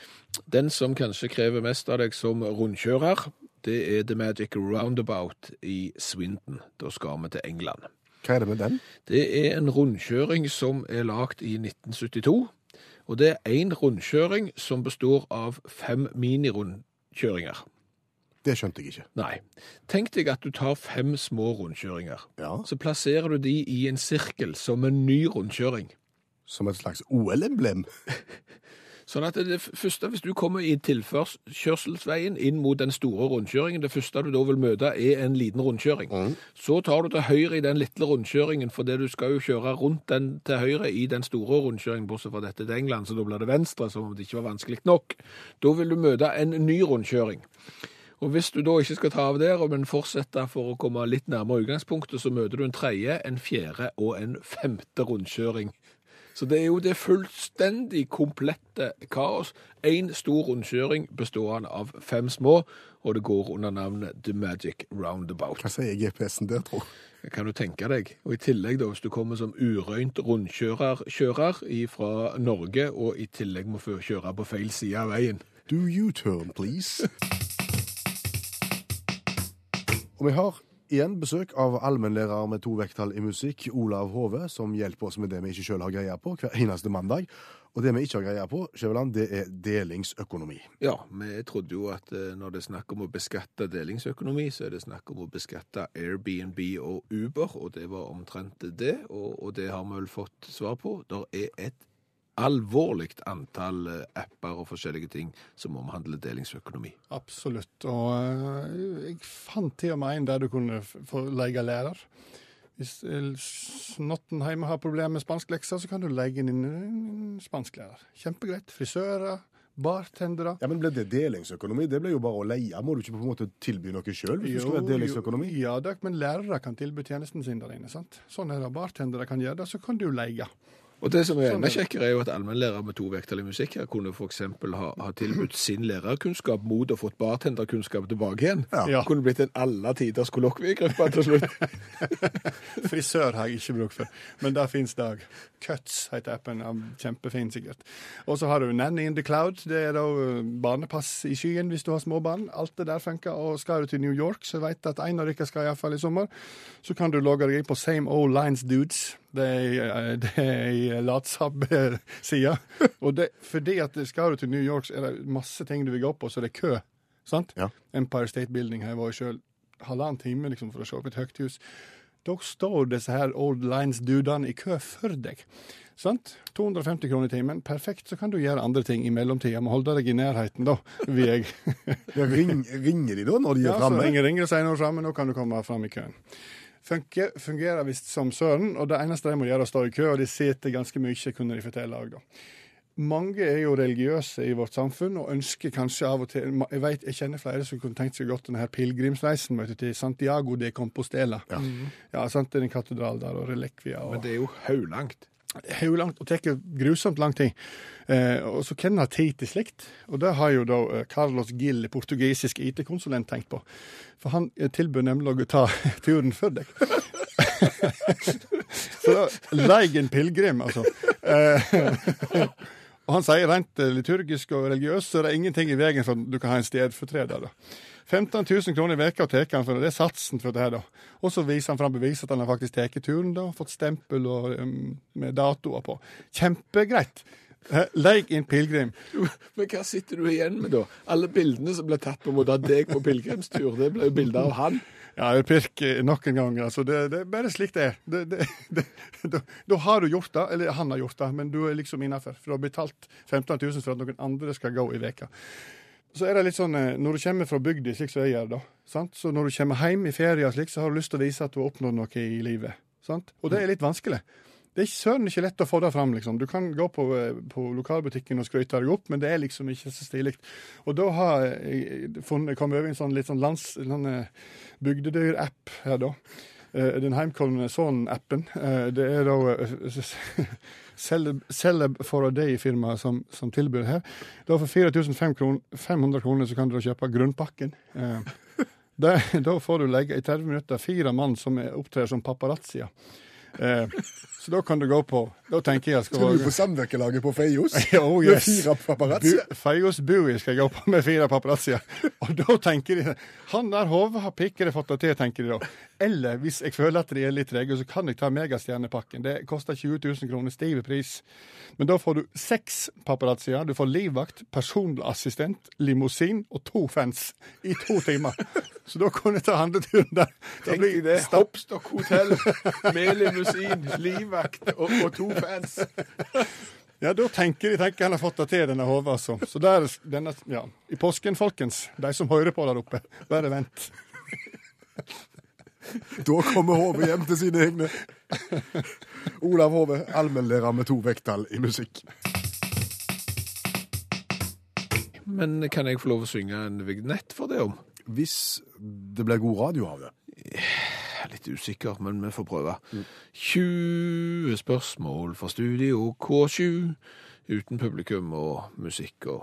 Den som kanskje krever mest av deg som rundkjører, det er The Magic Roundabout i Swindon. Da skal vi til England. Hva er det med den? Det er en rundkjøring som er lagt i 1972, og det er en rundkjøring som består av fem minirundkjøringer. Det skjønte jeg ikke. Nei. Tenk deg at du tar fem små rundkjøringer. Ja. Så plasserer du de i en sirkel som en ny rundkjøring. Som et slags OL-emblem. Sånn at det første, hvis du kommer i tilførselsveien inn mot den store rundkjøringen, det første du da vil møte er en liten rundkjøring. Så tar du til høyre i den lille rundkjøringen, for du skal jo kjøre rundt den til høyre i den store rundkjøringen, bortsett fra dette til England, så da blir det venstre, som om det ikke var vanskelig nok. Da vil du møte en ny rundkjøring. Og hvis du da ikke skal ta av der, men fortsette for å komme litt nærmere utgangspunktet, så møter du en tredje, en fjerde og en femte rundkjøring. Så det er jo det fullstendig komplette kaos. En stor rundkjøring bestående av fem små, og det går under navnet The Magic Roundabout. Hva sier GPS-en der, tro? Kan du tenke deg? Og i tillegg da, hvis du kommer som urøynt rundkjører kjører fra Norge, og i tillegg må få kjøre på feil side av veien. Do you turn, please. Og vi har igjen besøk av allmennlærer med to vekttall i musikk, Olav Hove, som hjelper oss med det vi ikke sjøl har greie på hver eneste mandag. Og det vi ikke har greie på, Skjæveland, det er delingsøkonomi. Ja, vi trodde jo at eh, når det er snakk om å beskatte delingsøkonomi, så er det snakk om å beskatte Airbnb og Uber, og det var omtrent det, og, og det har vi vel fått svar på. Det er et alvorlig antall eh, apper og forskjellige ting som omhandler delingsøkonomi. Absolutt. Og eh, jeg fant til og med en der du kunne få leie lærer. Hvis eh, snotten hjemme har problemer med spansklekser, så kan du leie inn en spansklærer. Kjempegreit. Frisører, bartendere. Ja, Men ble det delingsøkonomi? Det ble jo bare å leie. Må du ikke på en måte tilby noe sjøl hvis det skulle være delingsøkonomi? Ja, men lærere kan tilby tjenesten sin der inne. sant? Sånn er det. Bartendere kan gjøre det, så kan du leie. Og det som er enda er kjekkere, er jo at allmennlærer med to vekttall i musikk her kunne f.eks. Ha, ha tilbudt sin lærerkunnskap mot å fått bartenderkunnskap tilbake igjen. Ja. Kunne blitt en alle tiders kollokviegruppe til slutt. Frisør har jeg ikke bruk for, men der finnes det òg. Cuts heter appen. Kjempefin, sikkert. Og så har du Nanny in the Cloud. Det er da eh, barnepass i skyen hvis du har små barn. Alt det der funker. Og skal du til New York, så veit vet at en av dere skal iallfall i sommer, så kan du logge deg inn på Same Old Lines Dudes. Det er, eh, det er ei latsabb-side. Og det, fordi at skal du til New York, så er det masse ting du vil gå på, så det er kø. Sant? Ja. Empire State Building har jeg vært sjøl halvannen time liksom, for å se opp et høyt hus. Da står disse her Old Lines-dudene i kø for deg. Sant? 250 kroner i timen. Perfekt. Så kan du gjøre andre ting i mellomtida. Må holde deg i nærheten, da, vil jeg. Ja, ring, ringer de da når de Ja, er så framme? ringer, ringer og sier framme, nå kan du komme fram i køen. Funker, fungerer visst som søren, og det eneste de må gjøre, er å stå i kø, og de sitter ganske mye, kunne de fortelle òg, da. Mange er jo religiøse i vårt samfunn og ønsker kanskje av og til Jeg vet, jeg kjenner flere som kunne tenkt seg godt denne her pilegrimsreisen vet du, til Santiago de Compostela. Ja, sant, det er en katedral der, og relikvier. Og... Men det er jo haulangt. Er jo langt, og tar grusomt lang tid. Eh, og så hvem har tid til slikt? Og det har jo da eh, Carlos Gill, portugisisk IT-konsulent, tenkt på. For han eh, tilbød nemlig å ta turen for deg. så da, leig en pilegrim, altså. Eh, og han sier rent eh, liturgisk og religiøst så er det ingenting i veien for at du kan ha en stedfortreder. da. 15 000 kroner i veka tar han for det. Det er satsen for det her, da. Og så viser han fram bevis at han har faktisk tatt turen, da. Fått stempel og, um, med datoer på. Kjempegreit. Eh, Leik inn pilegrim. Men hva sitter du igjen med, da? Alle bildene som ble tatt på en måte av deg på pilegrimstur, det ble jo bilder av han. Ja, jeg pirker nok en gang. altså. Det, det er bare slik det er. Det, det, det, da, da har du gjort det, eller han har gjort det, men du er liksom innafor. For du har betalt 15 000 for at noen andre skal gå i veka. Så er det litt sånn, eh, Når du kommer fra bygda, slik som jeg gjør, da, sant? så når du kommer hjem i ferie, og slik, så har du lyst til å vise at du har oppnådd noe i livet. sant? Og det er litt vanskelig. Det er ikke søren ikke lett å få det fram. liksom. Du kan gå på, eh, på lokalbutikken og skryte deg opp, men det er liksom ikke så stilig. Og da har jeg funnet, kommet over en sånn litt sånn lands... Sånn, eh, bygdedyr-app her, da. Eh, Den heimkomne Sånn-appen. Eh, Det er da eh, Celeb for a Day-firmaet som, som tilbyr her. Da for 4500 kroner så kan du kjøpe grunnpakken. Eh, det, da får du legge i 30 minutter fire mann som er- opptrer som paparazzier. Eh, så da kan du gå på Da tenker jeg Skal du på samvirkelaget på Feios? Oh, Med fire paparazzi? Bu Feios Bui skal jeg gå på med fire paparazzier. Og da tenker de Han der hodet har pikkere fått det til, tenker de da. Eller hvis jeg føler at de er litt trege, så kan jeg ta megastjernepakken. Det koster 20 000 kroner, stiv pris. Men da får du seks paparazzier. Du får livvakt, personlig assistent, limousin og to fans i to timer. Så da kunne jeg ta handleturen der. Da Tenk blir deg det. stapp- Hoppstokk hotell med limousin, livvakt og, og to fans. Ja, da tenker de tenker han har fått det til, denne hodet, altså. Så der, denne, ja. I påsken, folkens, de som hører på der oppe, bare vent. Da kommer Hove hjem til sine egne. Olav Hove, allmennlærer med to vekttall i musikk. Men kan jeg få lov å synge en vignett for det om? Hvis det blir god radio av det. Jeg er litt usikker, men vi får prøve. 20 spørsmål fra Studio K7, uten publikum og musikk og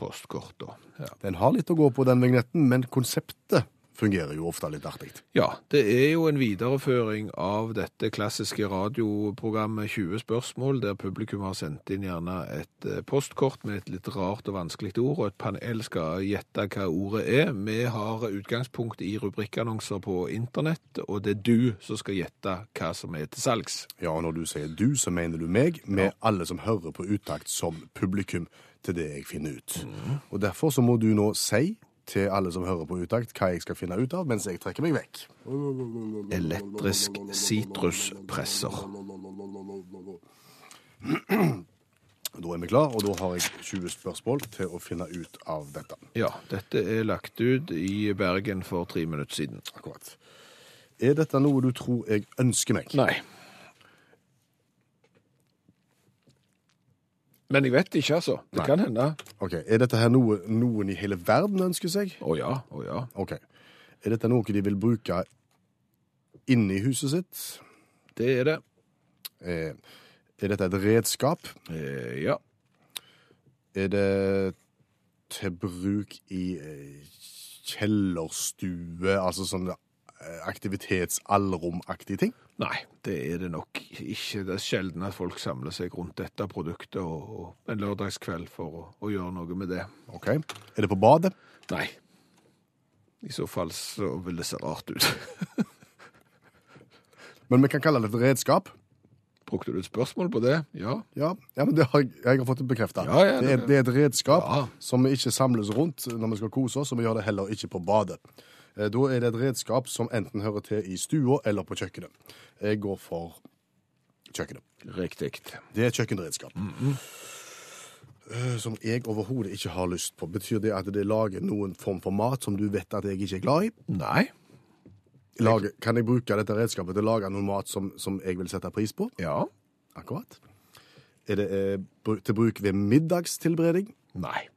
postkort og ja. Den har litt å gå på, den vignetten, men konseptet fungerer jo ofte litt artig. Ja, det er jo en videreføring av dette klassiske radioprogrammet 20 spørsmål, der publikum har sendt inn gjerne et eh, postkort med et litt rart og vanskelig ord, og et panel skal gjette hva ordet er. Vi har utgangspunkt i rubrikkannonser på internett, og det er du som skal gjette hva som er til salgs. Ja, og når du sier du, så mener du meg, med alle som hører på utakt som publikum til det jeg finner ut. Og derfor så må du nå si til alle som hører på utakt, hva jeg skal finne ut av, mens jeg trekker meg vekk. Elektrisk sitruspresser. Da er vi klar, og da har jeg 20 spørsmål til å finne ut av dette. Ja, dette er lagt ut i Bergen for tre minutter siden. Akkurat. Er dette noe du tror jeg ønsker meg? Nei. Men jeg vet ikke, altså. Det Nei. kan hende. Ok, Er dette her noe noen i hele verden ønsker seg? Å ja, å ja. Ok. Er dette noe de vil bruke inne i huset sitt? Det er det. Eh, er dette et redskap? Eh, ja. Er det til bruk i eh, kjellerstue, altså sånn eh, aktivitets-allromaktige ting? Nei, det er det nok ikke. Det er sjelden at folk samler seg rundt dette produktet og, og en lørdagskveld for å, å gjøre noe med det. Ok. Er det på badet? Nei. I så fall så vil det se rart ut. Men vi kan kalle det et redskap. Brukte du et spørsmål på det? Ja. Ja, ja men det har jeg, jeg har fått det bekreftet. Ja, ja, det, det- er, et redskap som vi ikke samles rundt når vi skal kose oss, og vi gjør det heller ikke på badet. Eh, Da er det et redskap som enten hører til i stua eller på kjøkkenet. Jeg går for kjøkkenet. Riktig. Det er et kjøkkenredskap. -hmm. Som jeg overhodet ikke har lyst på. Betyr det at det lager noen form for mat som du vet at jeg ikke er glad i? Nei. Lage, kan jeg bruke dette redskapet til å lage noe mat som, som jeg vil sette pris på? Ja. Akkurat. Er det eh, til bruk ved middagstilberedning? Nei.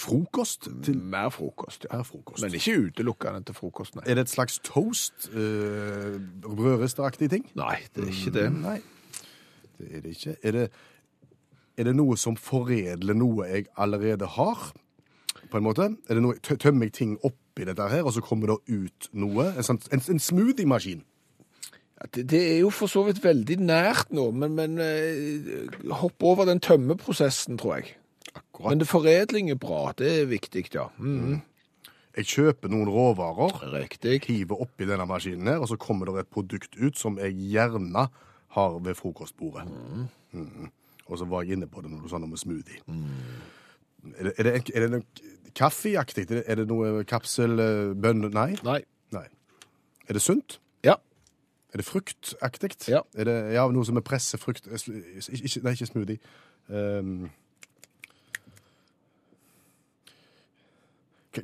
Frokost? Til Mer frokost, ja. Mer frokost. Men ikke utelukkende til frokost, nei. Er det et slags toast? Eh, Brødristeaktig ting? Nei, det er ikke det. Nei, det er det ikke. Er det, er det noe som foredler noe jeg allerede har, på en måte? Er det noe, Tømmer jeg ting oppi dette her, og så kommer det ut noe? En, sånn, en, en smoothie-maskin? Ja, Det, det er jo for så vidt veldig nært nå, men, men eh, hopp over den tømmeprosessen, tror jeg. Akkurat. Men det foredling er bra, det er viktig, ja. Mm. Jeg kjøper noen råvarer, Riktig. hiver oppi denne maskinen her, og så kommer det et produkt ut som jeg gjerne har ved frokostbordet. Mhm. Og så var jeg inne på det når du sa noe med smoothie. Er det, er det, er det noe kaffeaktig? Er det, er det noe kapsel, eh, Nei? Nei. Nei. Er det sunt? Ja. Er det fruktaktig? Ja. Er det ja, noe som er pressefrukt ikke, Nei, ikke smoothie. Um,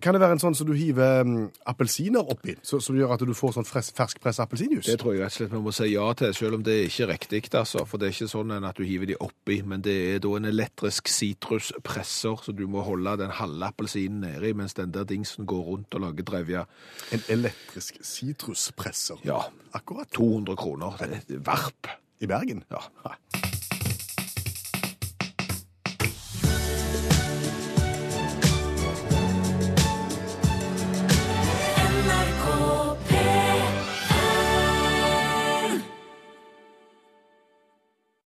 kan det være en sånn som du hiver um, appelsiner oppi, så- som gjør at du får sånn ferskpressa appelsinjuice? Det tror jeg rett og slett vi må si ja til, selv om det er ikke riktig, altså. For det er ikke sånn at du hiver de oppi, men det er da en elektrisk sitruspresser, så du må holde den halve appelsinen nedi, mens den der dingsen går rundt og lager drevja. En elektrisk sitruspresser. Ja, Akkurat. 200 kroner. Det er varp. I Bergen? Ja.